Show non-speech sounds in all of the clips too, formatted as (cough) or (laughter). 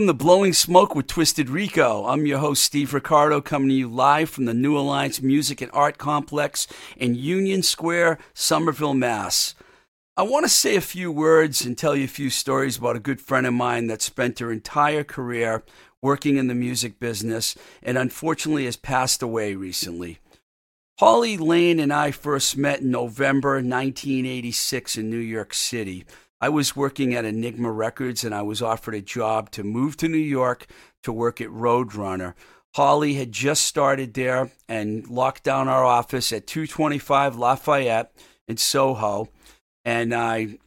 Welcome to Blowing Smoke with Twisted Rico. I'm your host, Steve Ricardo, coming to you live from the New Alliance Music and Art Complex in Union Square, Somerville, Mass. I want to say a few words and tell you a few stories about a good friend of mine that spent her entire career working in the music business and unfortunately has passed away recently. Holly Lane and I first met in November 1986 in New York City. I was working at Enigma Records and I was offered a job to move to New York to work at Roadrunner. Holly had just started there and locked down our office at 225 Lafayette in Soho. And I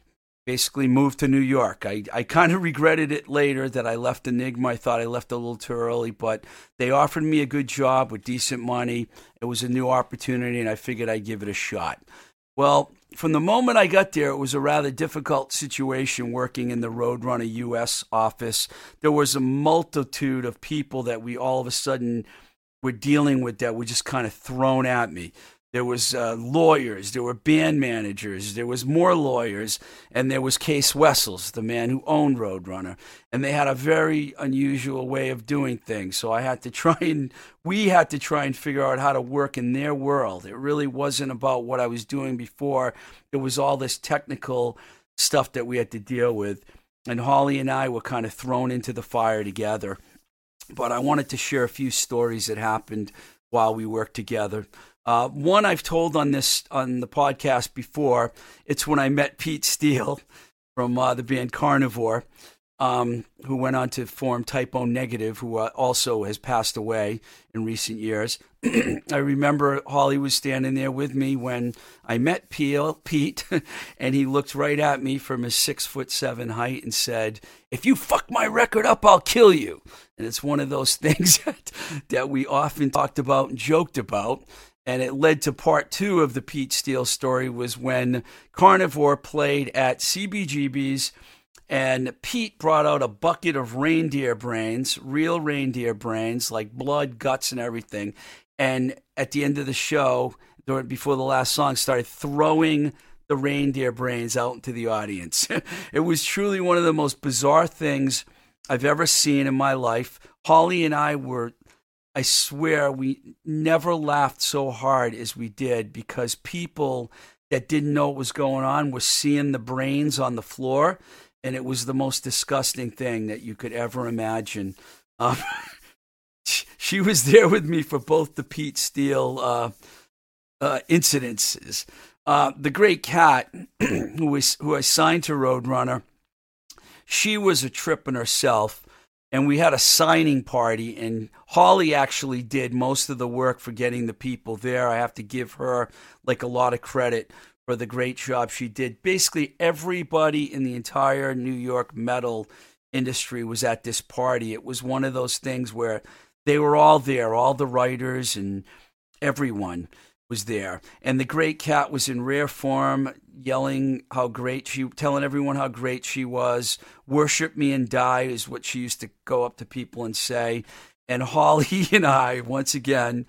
basically moved to New York. I, I kind of regretted it later that I left Enigma. I thought I left a little too early, but they offered me a good job with decent money. It was a new opportunity, and I figured I'd give it a shot. Well, from the moment I got there, it was a rather difficult situation working in the Roadrunner US office. There was a multitude of people that we all of a sudden were dealing with that were just kind of thrown at me. There was uh, lawyers, there were band managers, there was more lawyers, and there was Cees Wessels, the man who owned Roadrunner, and they had a very unusual way of doing things. So I had to (laughs) try and we had to try and figure out how to work in their world. It really wasn't about what I was doing before. It was all this technical stuff that we had to deal with, and Holly and I were kind of thrown into the fire together. But I wanted to share a few stories that happened while we worked together. Uh, one I've told on this on the podcast before. It's when I met Pete Steele (laughs) from uh, the band Carnivore, um, who went on to form Type O Negative, who uh, also has passed away in recent years. (clears throat) I remember Holly was standing there with me when I met Peel, Pete, (laughs) and he looked right at me from his six foot seven height and said, "If you fuck my record up, I'll kill you." And it's one of those (laughs) things that, that we often talked about and joked about and it led to part two of the Pete Steele story was when Carnivore played at CBGB's and Pete brought out a bucket of reindeer brains, real reindeer brains, like blood, guts, and everything. And at the end of the show, before the last song, started throwing the reindeer brains out into the audience. (laughs) it was truly one of the most bizarre things I've ever seen in my life. Holly and I were I swear we never laughed so hard as we did because people that didn't know what was going on were seeing the brains on the floor, and it was the most disgusting thing that you could ever imagine. Um, (laughs) she was there with me for both the Pete Steele uh, uh, incidences. Uh, the Great Kat, (clears throat) who was who I signed to Roadrunner, she was a trip in herself and we had a signing party and holly actually did most of the work for getting the people there i have to give her like a lot of credit for the great job she did basically everybody in the entire new york metal industry was at this party it was one of those things where they were all there all the writers and everyone was there. And the Great Kat was in rare form, yelling how great she, telling everyone how great she was. Worship me and die is what she used to go up to people and say. And Holly (laughs) and I, once again,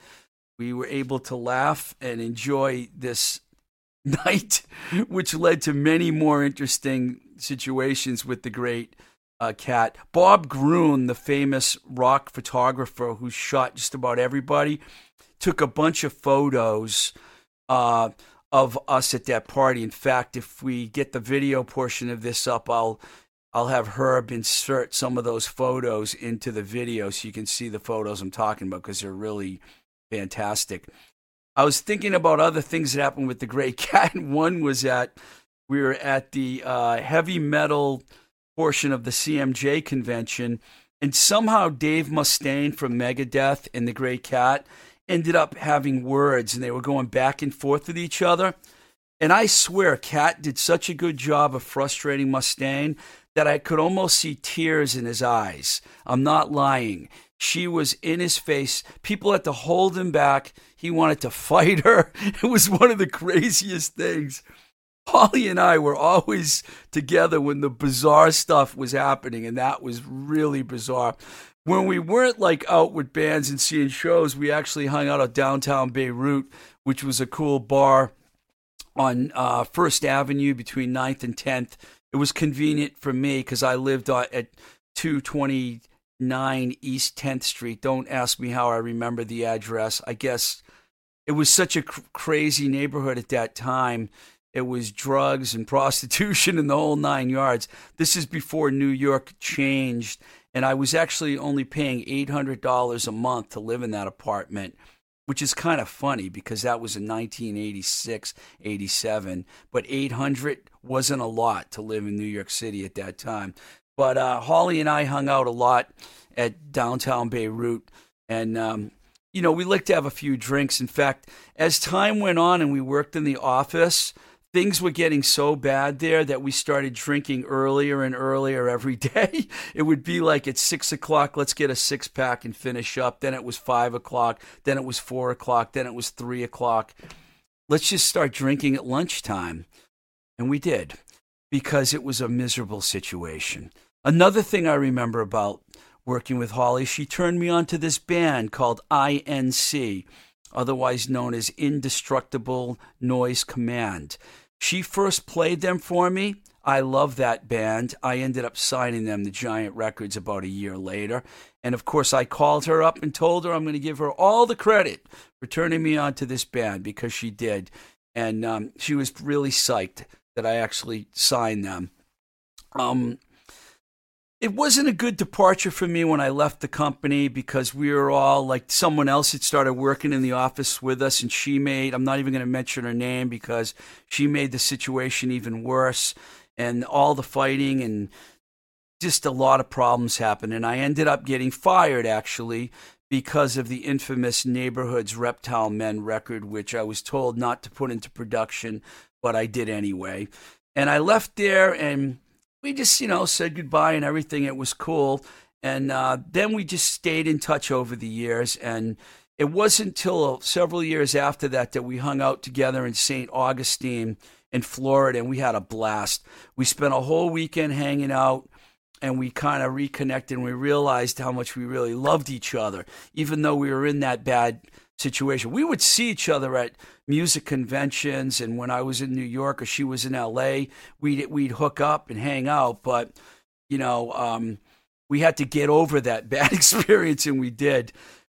we were able to laugh and enjoy this (laughs) night, which led to many more interesting situations with the great uh, Kat. Bob Gruen, the famous rock photographer who shot just about everybody, took a bunch of photos uh, of us at that party. In fact, if we get the video portion of this up, I'll I'll have Herb insert some of those photos into the video so you can see the photos I'm talking about because they're really fantastic. I was thinking about other things that happened with the Gray (laughs) Kat. One was that we were at the uh, heavy metal portion of the CMJ convention, and somehow Dave Mustaine from Megadeth and the Gray Kat ended up having words and they were going back and forth with each other. And I swear, Kat did such a good job of frustrating Mustaine that I could almost see tears in his eyes. I'm not lying. She was in his face. People had to hold him back. He wanted to (laughs) fight her. It was one of the craziest things. Holly and I were always together when the bizarre stuff was happening, and that was really bizarre when we weren't like out with bands and seeing shows, we actually hung out at downtown Beirut, which was a cool bar on uh, First Avenue between 9th and 10th. It was convenient for me because I lived uh, at 229 East 10th Street. Don't ask me how I remember the address. I guess it was such a cr- crazy neighborhood at that time. It was drugs and (laughs) prostitution and the whole nine yards. This is before New York changed, and I was actually only paying $800 a month to live in that apartment which is kind of funny because that was in 1986, 87. But 800 wasn't a lot to live in New York City at that time. But uh, Holly and I hung out a lot at downtown Beirut. And, um, you know, we liked to have a few drinks. In fact, as time went on and we worked in the office, things were getting so bad there that we started drinking earlier and earlier every (laughs) day. It would be like at six o'clock, let's get a six pack and finish up. Then it was five o'clock. Then it was four o'clock. Then it was three o'clock. Let's just start drinking at lunchtime. And we did because it was a miserable situation. Another thing I remember about working with Holly, she turned me on to this band called INC, otherwise known as Indestructible Noise Command. She first played them for me. I love that band. I ended up signing them to Giant Records about a year later. And of course, I called her up and told her I'm going to give her all the credit for turning me on to this band because she did. And um, she was really psyched that I actually signed them. Um, it wasn't a good departure for me when I left the company because we were all like someone else had started working in the office with us, and she made, I'm not even going to mention her name because she made the situation even worse and all the fighting and just a lot of problems happened. And I ended up getting fired actually because of the infamous Neighborhoods Reptile Men record, which I was told not to put into production, but I did anyway. And I left there and we just, you know, said goodbye and everything. It was cool. And uh, then we just stayed in touch over the years. And it wasn't until several years after that that we hung out together in St. Augustine in Florida and we had a blast. We spent a whole weekend hanging out and we kind of reconnected and we realized how much we really loved each other, even though we were in that bad situation. We would see each other at music conventions, and when I was in New York or she was in L.A., we'd we'd hook up and hang out. But you know, um, we had to get over that (laughs) bad experience, and we did.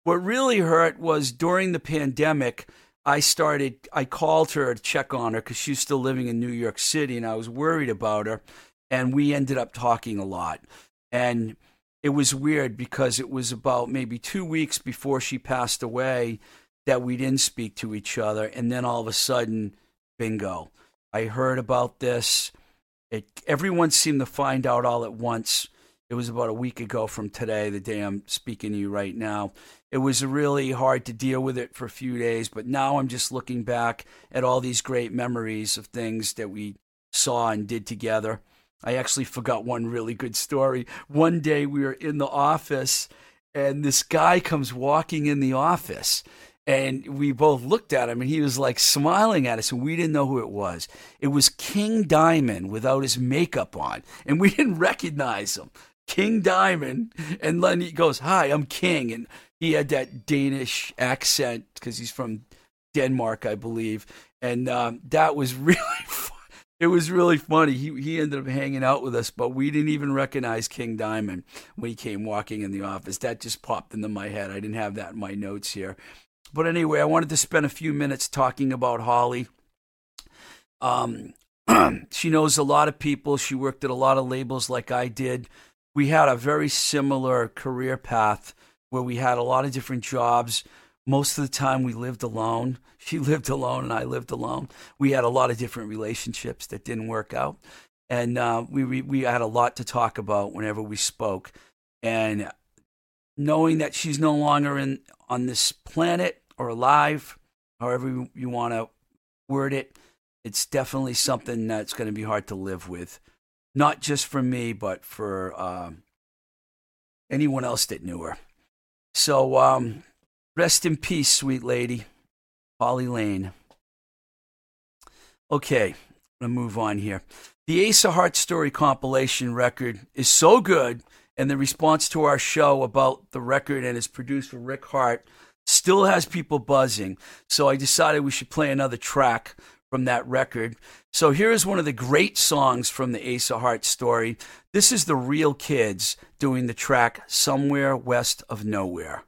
What really hurt was during the pandemic. I started. I called her to check on her because she's still living in New York City, and I was worried about her. And we ended up talking a lot. And it was weird because it was about maybe two weeks before she passed away that we didn't speak to each other. And then all of a sudden, bingo. I heard about this. It, everyone seemed to find out all at once. It was about a week ago from today, the day I'm speaking to you right now. It was really hard to deal with it for a few days, but now I'm just looking back at all these great memories of things that we saw and did together. I actually forgot one really good story. One day we were in the office and this guy comes walking in the office and we both looked at him and he was like smiling at us and we didn't know who it was. It was King Diamond without his makeup on and we (laughs) didn't recognize him. King Diamond and then he goes, "Hi, I'm King." And he had that Danish accent because he's from Denmark, I believe. And um, that was (laughs) really fun it was really funny. He he ended up hanging out with us, but we didn't even recognize King Diamond when he came walking in the office. That just popped into my head. I didn't have that in my notes here. But anyway, I wanted to spend a few minutes talking about Holly. Um, (clears throat) she knows a lot of people. She worked at a lot of labels like I did. We had a very similar career path where we had a lot of different jobs most of the time we lived alone. (laughs) She lived alone and I lived alone. We had a lot of different relationships that didn't work out. And uh, we, we, we had a lot to talk about whenever we spoke. And knowing that she's no longer in on this planet or alive, however you, want to word it, it's definitely something that's going to be hard to live with. Not just for me, but for uh, anyone else that knew her. So, um, Rest in peace, sweet lady. Holly Lane. Okay, I'm going to move on here. The Ace of Heart Story compilation record is so good, and the response to our show about the record and its producer, Rick Harte, still has people buzzing. So I decided we should play another track from that record. So here's one of the great songs from the Ace of Hearts story. This is the Real Kids doing the track Somewhere West of Nowhere.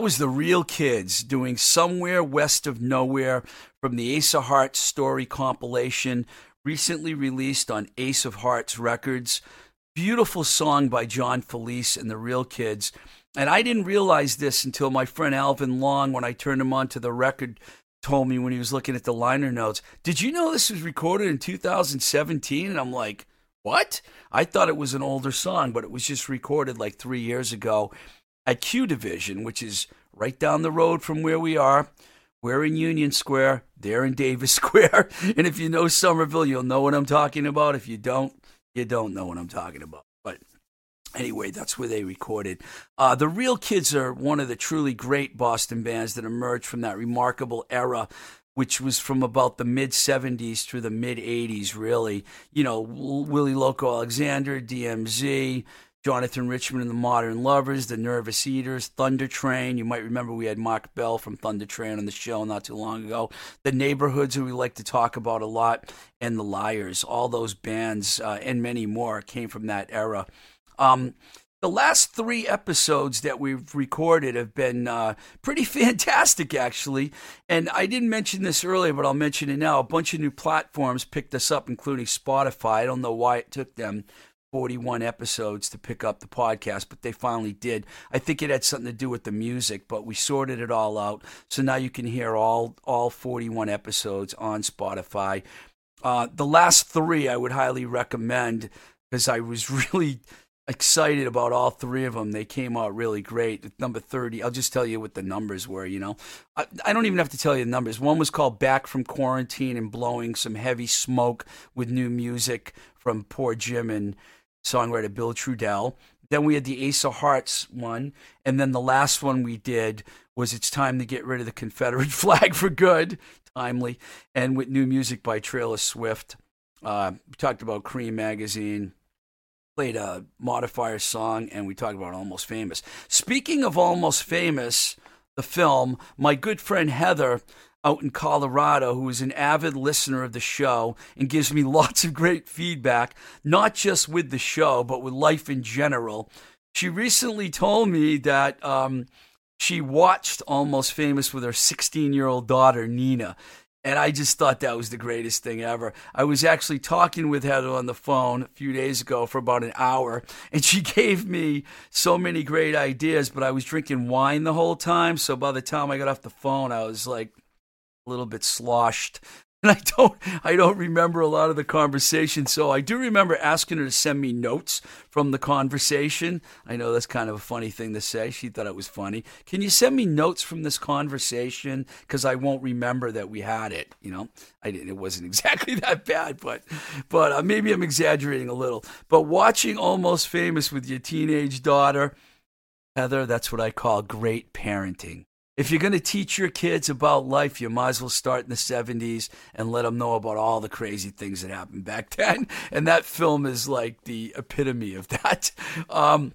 That was the real kids doing Somewhere West of Nowhere from the Ace of Hearts story compilation, recently released on Ace of Hearts Records. Beautiful song by John Felice and the Real Kids. And I didn't realize this until my friend Alvin Long, when I turned him on to the record, told me when he was looking at the liner notes. Did you know this was recorded in 2017? And I'm like, what? I thought it was an older song, but it was just recorded like three years ago at Q Division, which is right down the road from where we are. We're in Union Square, they're in Davis (laughs) Square. And if you know Somerville, you'll know what I'm talking about. If you don't, you don't know what I'm talking about. But anyway, that's where they recorded. Uh, the Real Kids are one of the truly great Boston bands that emerged from that remarkable era which was from about the mid 70s through the mid 80s, really. You know, Willie Loco Alexander, DMZ, Jonathan Richman and the Modern Lovers, the Nervous Eaters, Thunder Train. You might remember we had Mark Bell from Thunder Train on the show not too long ago. The Neighborhoods, who we like to talk about a lot, and the Liars. All those bands uh, and many more came from that era. Um, the last three episodes that we've recorded have been uh, pretty (laughs) fantastic, actually. And I didn't mention this earlier, but I'll mention it now. A bunch of new platforms picked us up, including Spotify. I don't know why it took them 41 episodes to pick up the podcast, but they finally did. I think it had something to do with the music, but we sorted it all out. So now you can hear all, all 41 episodes on Spotify. Uh, the last three I would highly recommend because I was (laughs) really excited about all three of them. They came out really great. Number 30, I'll just tell you what the numbers were, you know. I, I, don't even have to tell you the numbers. One was called Back from Quarantine and Blowing Some Heavy Smoke with New Music from Poor Jim and songwriter Bill Trudell. Then we had the Ace of Hearts one. And then the last one we did was It's Time to Get Rid of the Confederate (laughs) Flag for Good, timely, and with new music by Taylor Swift. Uh, we talked about Creem Magazine, played a modifier song, and we talked about Almost Famous. Speaking of Almost Famous, the film, my good friend Heather out in Colorado who is an avid listener of the show and gives me (laughs) lots of great feedback, not just with the show, but with life in general. She recently told me that um, she watched Almost Famous with her 16 year old daughter, Nina. And I just thought that was the greatest thing ever. I was actually talking with Heather on the phone a few days ago for about an hour, and she (laughs) gave me so many great ideas, but I was drinking wine the whole time. So by the time I got off the phone, I was like little bit sloshed. (laughs) And I don't I don't remember a lot of the conversation, so I do remember asking her to send me notes from the conversation. I know that's kind of a funny thing to say. She thought it was funny. Can you send me notes from this conversation cuz I won't remember that we had it, you know? I didn't it wasn't (laughs) exactly that bad, but but uh, maybe I'm exaggerating a little. But watching Almost Famous with your teenage daughter, Heather, that's what I call great parenting if you're going to teach your kids about life, you might as well start in the 70s and let them know about all the crazy things that happened back (laughs) then. And that film is like the epitome of that. Um,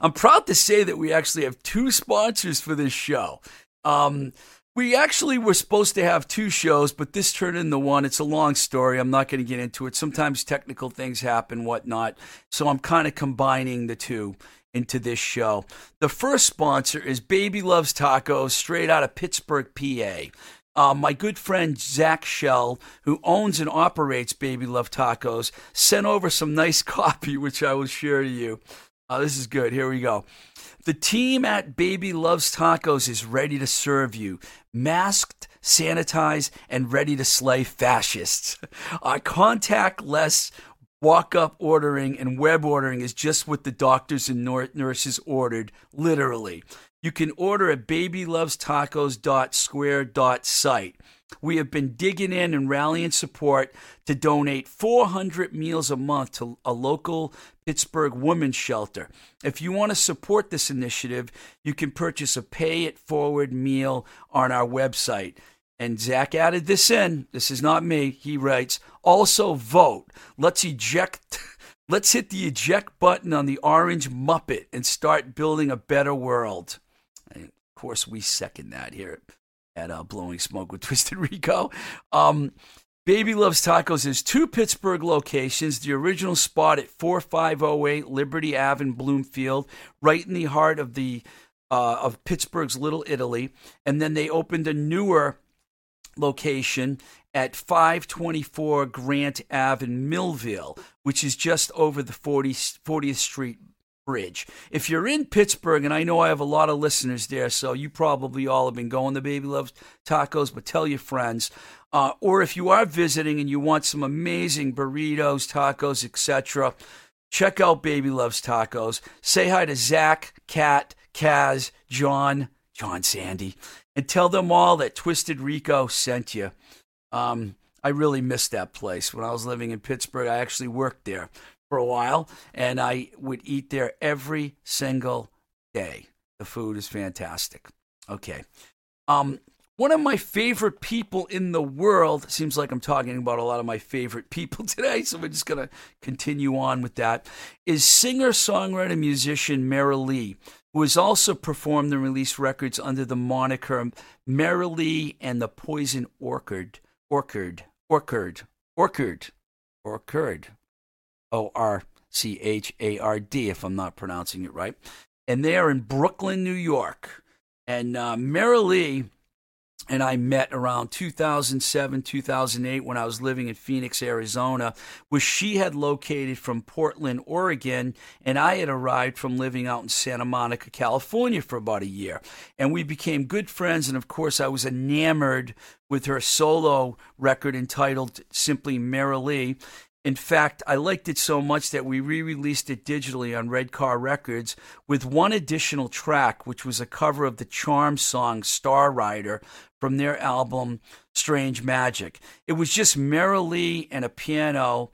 I'm proud to say that we actually have two sponsors for this show. Um, we actually were supposed to have two shows, but this turned into one. It's a long story. I'm not going to get into it. Sometimes technical things happen, whatnot. So I'm kind of combining the two into this show. The first sponsor is Baby Loves Tacos, straight out of Pittsburgh, PA. Uh, my good friend Zach Shell, who owns and operates Baby Love Tacos, sent over some nice (laughs) copy, which I will share to you. Uh, this is good. Here we go. The team at Baby Loves Tacos is ready to serve you, masked, sanitized, and ready to slay fascists. (laughs) Our contactless walk up ordering and web ordering is just what the doctors and nurses ordered, literally. You can order at babylovestacos.square.site. We have been digging in and rallying support to donate 400 meals a month to a local Pittsburgh women's shelter. If you want to support this initiative, you can purchase a pay it forward meal on our website. And Zach added this in. This is not me. He writes, also vote. Let's eject. (laughs) Let's hit the eject button on the orange Muppet and start building a better world. And of course, we second that here at uh, Blowing Smoke with (laughs) Twisted Rico. Um, Baby Loves Tacos has two Pittsburgh locations. The original spot at 4508 Liberty Ave in Bloomfield, right in the heart of the uh, of Pittsburgh's Little Italy, and then they opened a newer location at 524 Grant Ave in Millvale, which is just over the 40, 40th Street Bridge. If you're in Pittsburgh, and I know I have a lot of listeners there, so you probably all have been going to Baby Loves Tacos, but tell your friends. Uh, or if you are visiting and you want some amazing burritos, tacos, etc., check out Baby Loves Tacos. Say hi to Zach, Kat, Kaz, John, John Sandy, and tell them all that Twisted Rico sent you. Um, I really missed that place. When I was living in Pittsburgh, I actually worked there for a while, and I would eat there every single day. The food is fantastic. Okay. Um, one of my favorite people in the world, seems like I'm talking about a lot of my favorite people (laughs) today, so we're just going to continue on with that, is singer, songwriter, musician Merilee, who has also performed and released records under the moniker Merilee and the Poison Orchard. Orchard. Orchard. Orchard. Orchard. O R C H A R D, if I'm not pronouncing it right. And they are in Brooklyn, New York. And uh, Merilee and I met around 2007, 2008 when I was living in Phoenix, Arizona, where she had located from Portland, Oregon, and I had arrived from living out in Santa Monica, California for about a year. And we became good friends, and of course, I was enamored with her solo record entitled simply Merilee. In fact, I liked it so much that we re released it digitally on Red Car Records with one additional track, which was a cover of the Charm song Star Rider from their album Strange Magic. It was just Merilee and a piano,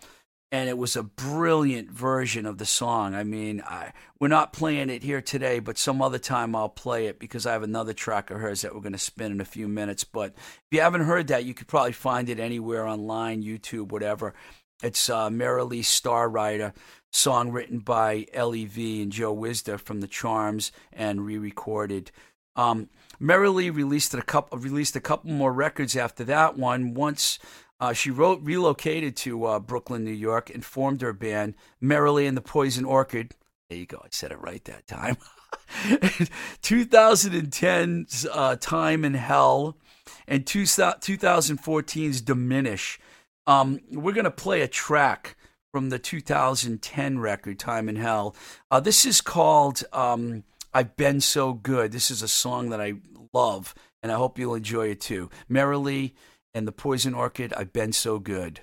and it was a brilliant version of the song. I mean, I, we're not playing it here today, but some other time I'll play it because I have another track of hers that we're going to spin in a few minutes. But if you haven't heard that, you could probably find it anywhere online, YouTube, whatever. It's uh, Merilee Star Rider, song written by LEV and Joe Wisda from the Charms and re-recorded. Um, Merilee released a couple released a couple more records after that one. Once uh, she wrote relocated to uh, Brooklyn, New York, and formed her band Merilee and the Poison Orchid. There you go. I said it right that time. (laughs) 2010's uh, Time in Hell and two, 2014's Diminish. Um, we're going to play a track from the 2010 record, Time in Hell. Uh, this is called um, I've Been So Good. This is a song that I love, and I hope you'll enjoy it too. Merilee and the Poison Orchid, I've Been So Good.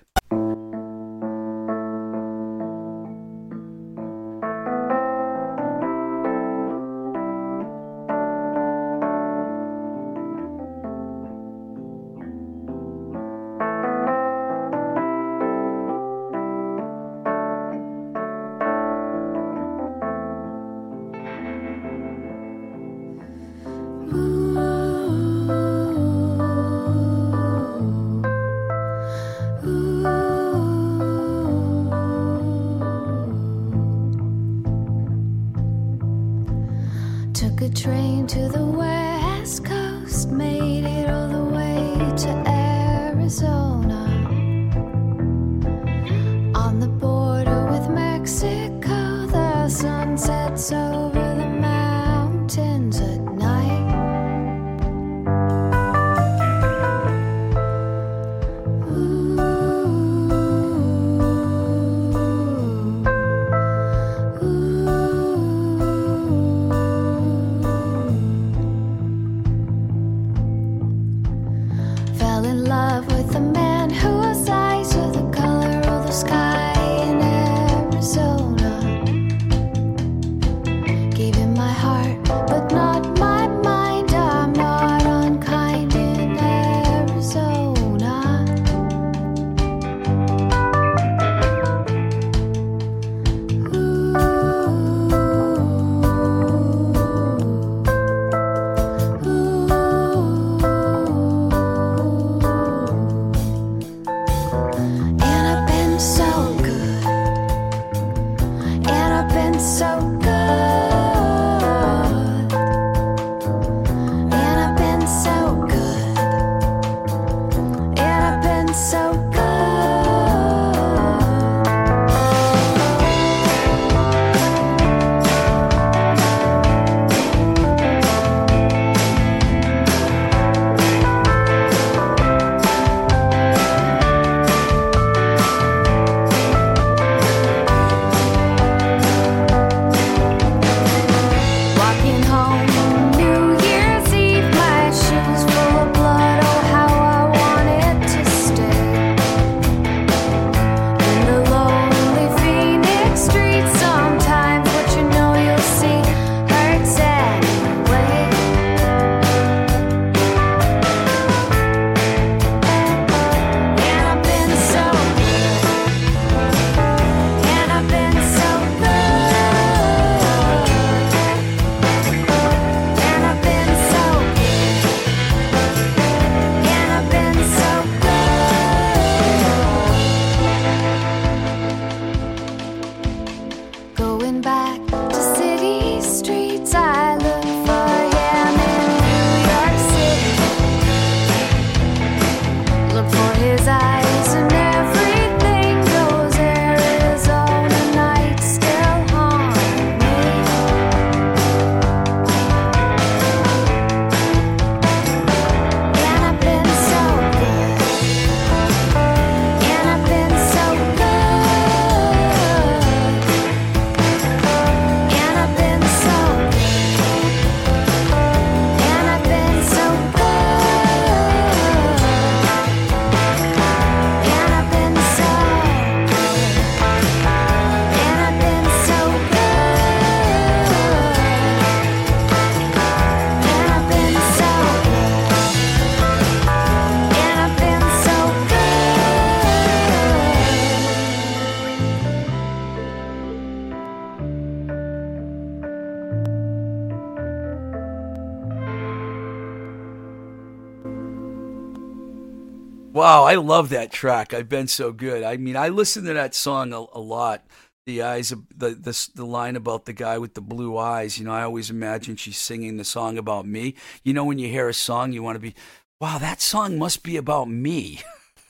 Wow, I love that track. I've been so good. I mean, I listen to that song a, a lot. The eyes, of, the, the the line about the guy with the blue eyes. You know, I always imagine she's singing the song about me. You know, when you hear a song, you want to be, wow, that song must be about me.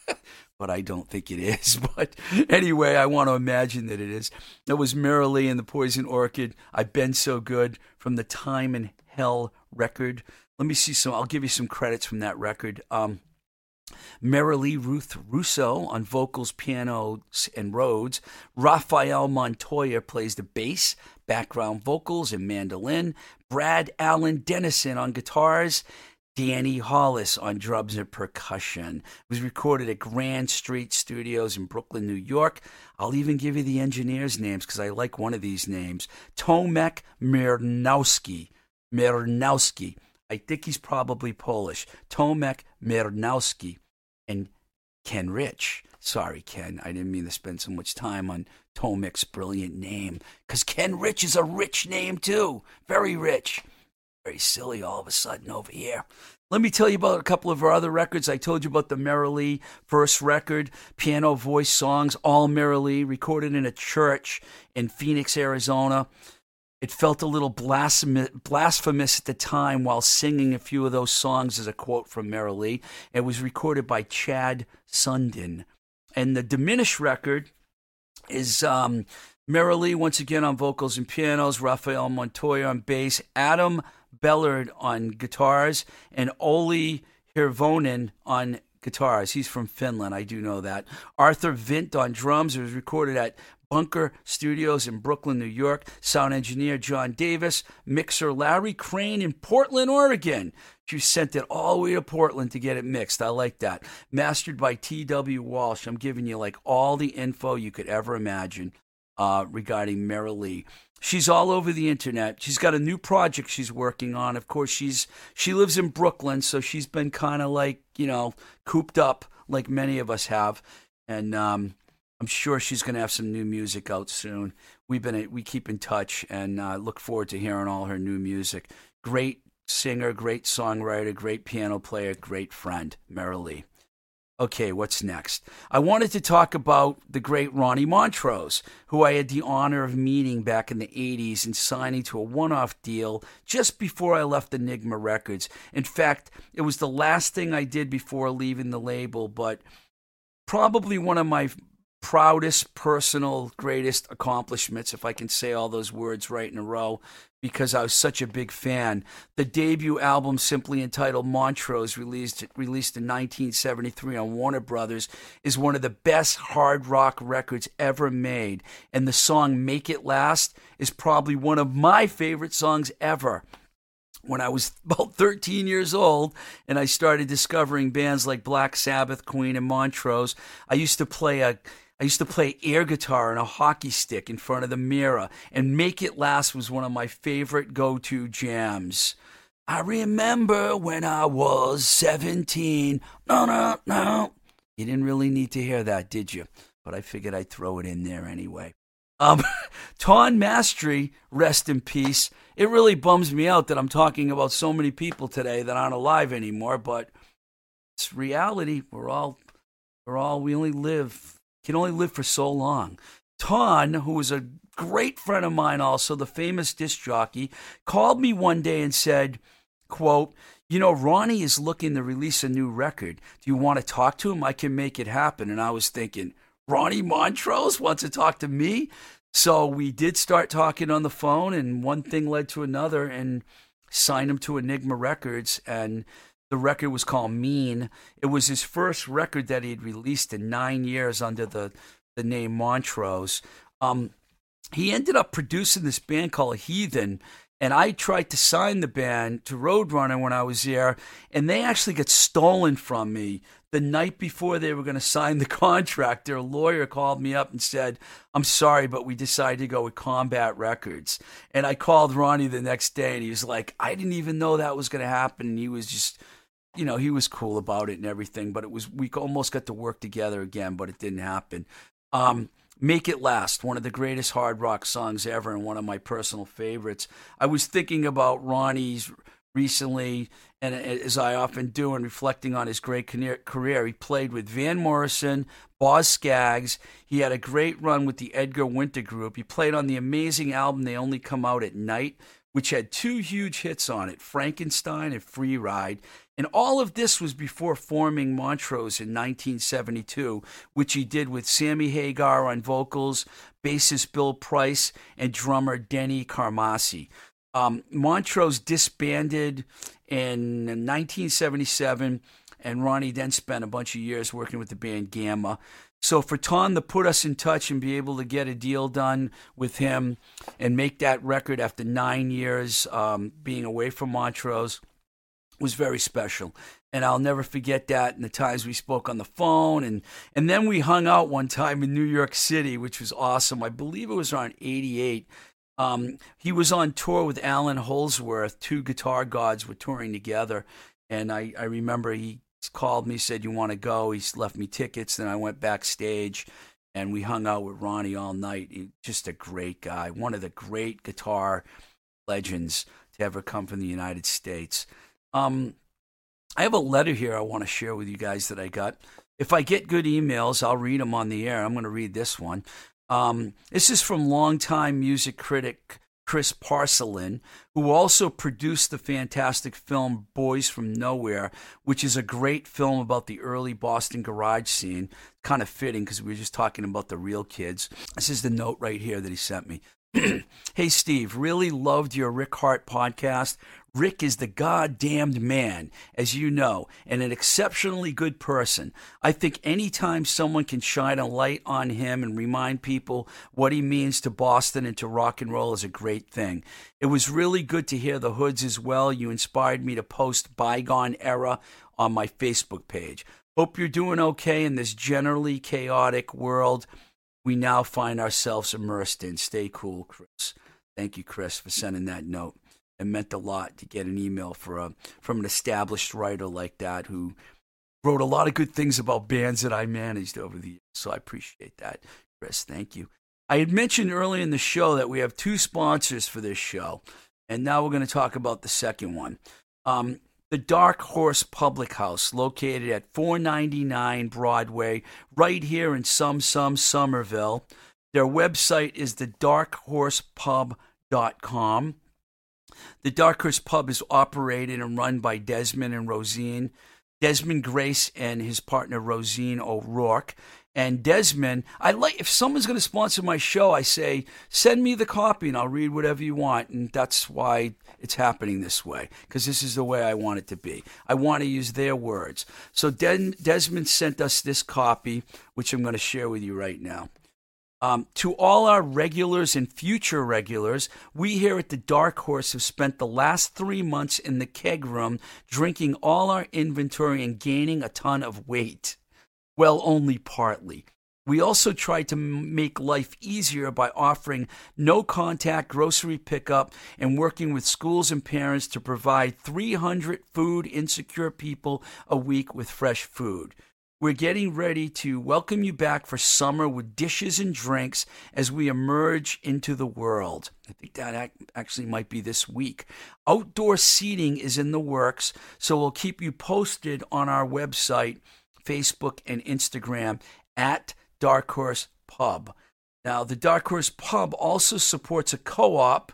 (laughs) but I don't think it is. (laughs) But anyway, I want to imagine that it is. That was Lee and the Poison Orchid. I've been so good from the Time in Hell record. Let me see some. I'll give you some credits from that record. Um, Merilee Ruth Russo on vocals, pianos, and Rhodes. Rafael Montoya plays the bass, background vocals, and mandolin. Brad Allen Dennison on guitars. Danny Hollis on drums and percussion. It was recorded at Grand Street Studios in Brooklyn, New York. I'll even give you the engineers' names because I like one of these names Tomek Myrnowski. Myrnowski. I think he's probably Polish. Tomek Myrnowski and Ken Rich. Sorry, Ken. I didn't mean to spend so much time on Tomek's brilliant name because Ken Rich is a rich name, too. Very rich. Very silly all of a sudden over here. Let me tell you about a couple of our other records. I told you about the Merilee first record, piano voice songs, all Merilee, recorded in a church in Phoenix, Arizona. It felt a little blasphemous at the time while singing a few of those songs, as a quote from Merilee. It was recorded by Chad Sundin. And the Diminished record is um, Merilee once again on vocals and pianos, Rafael Montoya on bass, Adam Bellard on guitars, and Olli Hirvonen on guitars. He's from Finland, I do know that. Arthur Vint on drums. It was recorded at Bunker Studios in Brooklyn, New York. Sound engineer John Davis. Mixer Larry Crane in Portland, Oregon. She sent it all the way to Portland to get it mixed. I like that. Mastered by T.W. Walsh. I'm giving you like all the info you could ever imagine uh, regarding Lee. She's all over the internet. She's got a new project she's working on. Of course, she's she lives in Brooklyn, so she's been kind of like you know cooped up like many of us have, and um, I'm sure she's going to have some new music out soon. We've been we keep in touch and uh, look forward to hearing all her new music. Great singer, great songwriter, great piano player, great friend, Merilee. Okay, what's next? I wanted to talk about the great Ronnie Montrose, who I had the honor of meeting back in the 80s and signing to a one off deal just before I left Enigma Records. In fact, it was the last thing I did before leaving the label, but probably one of my proudest personal greatest accomplishments if i can say all those words right in a row because i was such a big fan. The debut album simply entitled montrose released released in 1973 on warner brothers is one of the best hard rock records ever made. And the song make it last is probably one of my favorite songs ever. When I was (laughs) about 13 years old and I started discovering bands like Black Sabbath, Queen, and Montrose, I used to play a I used to play air guitar and a hockey stick in front of the mirror, and Make It Last was one of my favorite go to jams. I remember when I was 17. No, no, no. You didn't really need to hear that, did you? But I figured I'd throw it in there anyway. Um, (laughs) Ton Mastry, rest in peace. It really bums me out that I'm talking about so many people today that aren't alive anymore, but it's reality. We're all, we're all, we only live can only live for so long. Ton, who was a great friend of mine, also the famous disc jockey, called me one day and said, "quote You know, Ronnie is looking to release a new record. Do you want to talk to him? I can make it happen." And I was thinking, Ronnie Montrose wants to talk to me. So we did start talking on the phone, and one thing led to another, and signed him to Enigma Records. And the record was called Mean. It was his first record that he had released in nine years under the, the name Montrose. Um, he ended up producing this band called Heathen, and I tried to sign the band to Roadrunner when I was there, and they actually got stolen from me the night before they were going (laughs) to sign the contract. Their lawyer called me up and said, I'm sorry, but we decided to go with Combat Records. And I called Ronnie the next day, and he was like, I didn't even know that was going to happen. And he was just you know, he was cool about it and everything, but it was we almost got to work together again, but it didn't happen. Um, Make It Last, one of the greatest hard rock songs ever and one of my personal favorites. I was thinking about Ronnie's recently, and as I often do, and reflecting on his great career, he played with Van Morrison, Boz Scaggs. He had a great run with the Edgar Winter Group. He played on the amazing album They Only Come Out at Night, which had two huge hits on it Frankenstein and Free Ride. And all of this was before forming Montrose in 1972, which he did with Sammy Hagar on vocals, bassist Bill Price, and drummer Denny Carmassi. Um, Montrose disbanded in 1977, and Ronnie then spent a bunch of years working with the band Gamma. So for Tom to put us in touch and be able to get a deal done with him and make that record after nine years um, being away from Montrose was very special. And I'll never forget that and the times we spoke on the phone. And, and then we hung out one time in New York City, which was awesome. I believe it was around 88. Um, he was on tour with Allan Holdsworth. Two guitar gods were touring together. And I, I remember he called me, said, You want to go? He left me tickets. Then I went backstage and we hung out with Ronnie all night. He, just a great guy, one of the great guitar legends to ever come from the United States. Um, I have a letter here I want to share with you guys that I got. If I get good emails, I'll read them on the air. I'm going to read this one. Um, this is from longtime music critic Chris Parcellin, who also produced the fantastic film Boys from Nowhere, which is a great film about the early Boston garage scene. Kind of fitting because we were just talking about the real kids. This is the note right here that he sent me. (clears throat) hey, Steve, really loved your Rick Harte podcast. Rick is the goddamned man, as you know, and an exceptionally good person. I think anytime someone can shine a light on him and remind people what he means to Boston and to rock and roll is a great thing. It was really good to hear the Hoods as well. You inspired me to post Bygone Era on my Facebook page. Hope you're doing okay in this generally chaotic world we now find ourselves immersed in. Stay cool, Chris. Thank you, Chris, for sending that note it meant a lot to get an email for a, from an established writer like that who wrote a lot of good things about bands that I managed over the years. So I appreciate that, Chris. Thank you. I had mentioned earlier in the show that we have two sponsors for this show, and now we're going to talk about the second one. Um, the Dark Horse Public House, located at 499 Broadway, right here in Some Some Somerville. Their website is thedarkhorsepub.com. The Dark Horse Pub is operated and run by Desmond and Rosine. Desmond Grace and his partner Rosine O'Rourke. And Desmond, I like if someone's going to sponsor my show, I say send me the copy and I'll read whatever you want, and that's why it's happening this way because this is the way I want it to be. I want to use their words. So Desmond sent us this copy, which I'm going to share with you right now. Um, to all our regulars and future regulars, we here at the Dark Horse have spent the last three months in the keg room drinking all our inventory and gaining a ton of weight. Well, only partly. We also tried to make life easier by offering no contact grocery pickup and working with schools and parents to provide 300 food insecure people a week with fresh food. We're getting ready to welcome you back for summer with dishes and drinks as we emerge into the world. I think that actually might be this week. Outdoor seating is in the works, so we'll keep you posted on our website, Facebook, and Instagram at Dark Horse Pub. Now, the Dark Horse Pub also supports a co op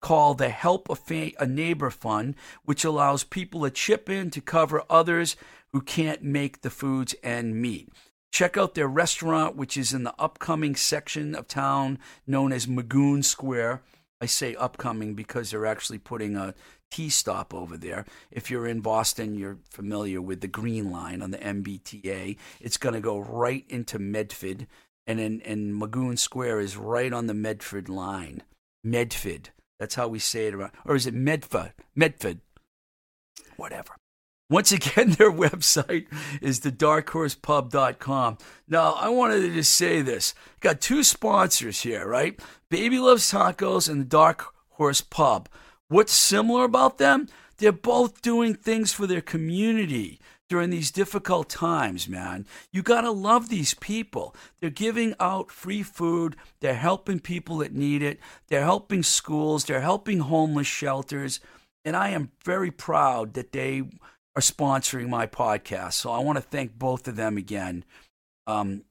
called the Help a, a Neighbor Fund, which allows people to chip in to cover others who can't make the foods and meat. Check out their restaurant, which is in the upcoming section of town known as Magoun Square. I say upcoming because they're actually putting a T stop over there. If you're in Boston, you're familiar with the Green Line on the MBTA. It's going to go right into Medford, and in, and Magoun Square is right on the Medford line. Medford. That's how we say it around. Or is it Medford? Medford. Whatever. Once again, (laughs) their website is thedarkhorsepub.com. Now, I wanted to just say this. Got two sponsors here, right? Baby Loves Tacos and the Dark Horse Pub. What's similar about them? They're both doing things for their community during these difficult times, man. You got to love these people. They're giving out free food, they're helping people that need it, they're helping schools, they're helping homeless shelters. and I am very proud that they are sponsoring my podcast. So I want to thank both of them again. Um,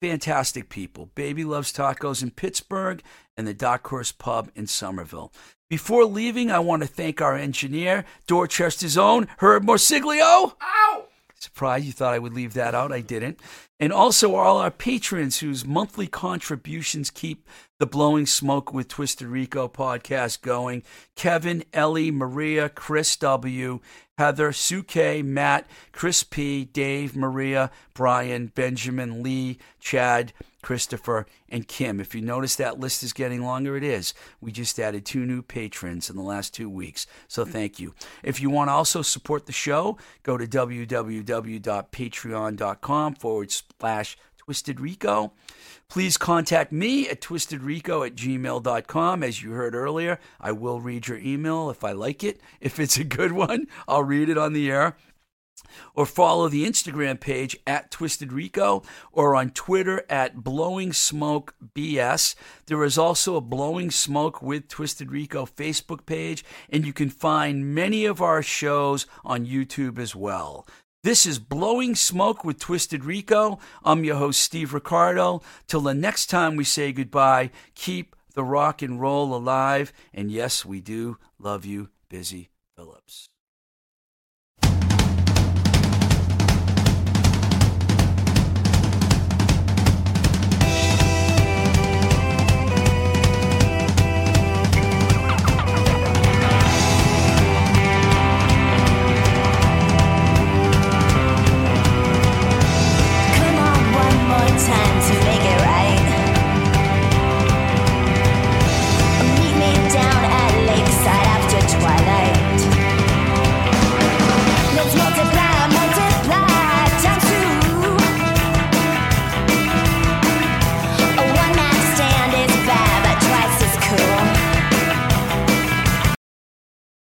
fantastic people. Baby Loves Tacos in Pittsburgh and the Dark Horse Pub in Somerville. Before leaving, I want to thank our engineer, Dorchester's own Herb Morsiglio. Ow! Surprised you thought I would leave that out. I didn't. And also all our patrons whose monthly contributions keep the Blowing Smoke with Twisted Rico podcast going. Kevin, Ellie, Maria, Chris W., Heather, Sue K, Matt, Chris P, Dave, Maria, Brian, Benjamin, Lee, Chad, Christopher, and Kim. If you notice that list is getting longer, it is. We just added two new patrons in the last two weeks, so thank you. If you want to also support the show, go to www.patreon.com forward slash Twisted Rico. Please contact me at twistedrico at gmail.com. As you heard earlier, I will read your email if I like it. If it's a good (laughs) one, I'll read it on the air or follow the Instagram page at Twisted Rico or on Twitter at Blowing Smoke BS. There is also a Blowing Smoke with Twisted Rico Facebook page, and you can find many of our shows on YouTube as well. This is Blowing Smoke with Twisted Rico. I'm your host, Steve Ricardo. Till the next time we say goodbye, keep the rock and roll alive. And yes, we do love you, Busy Phillips.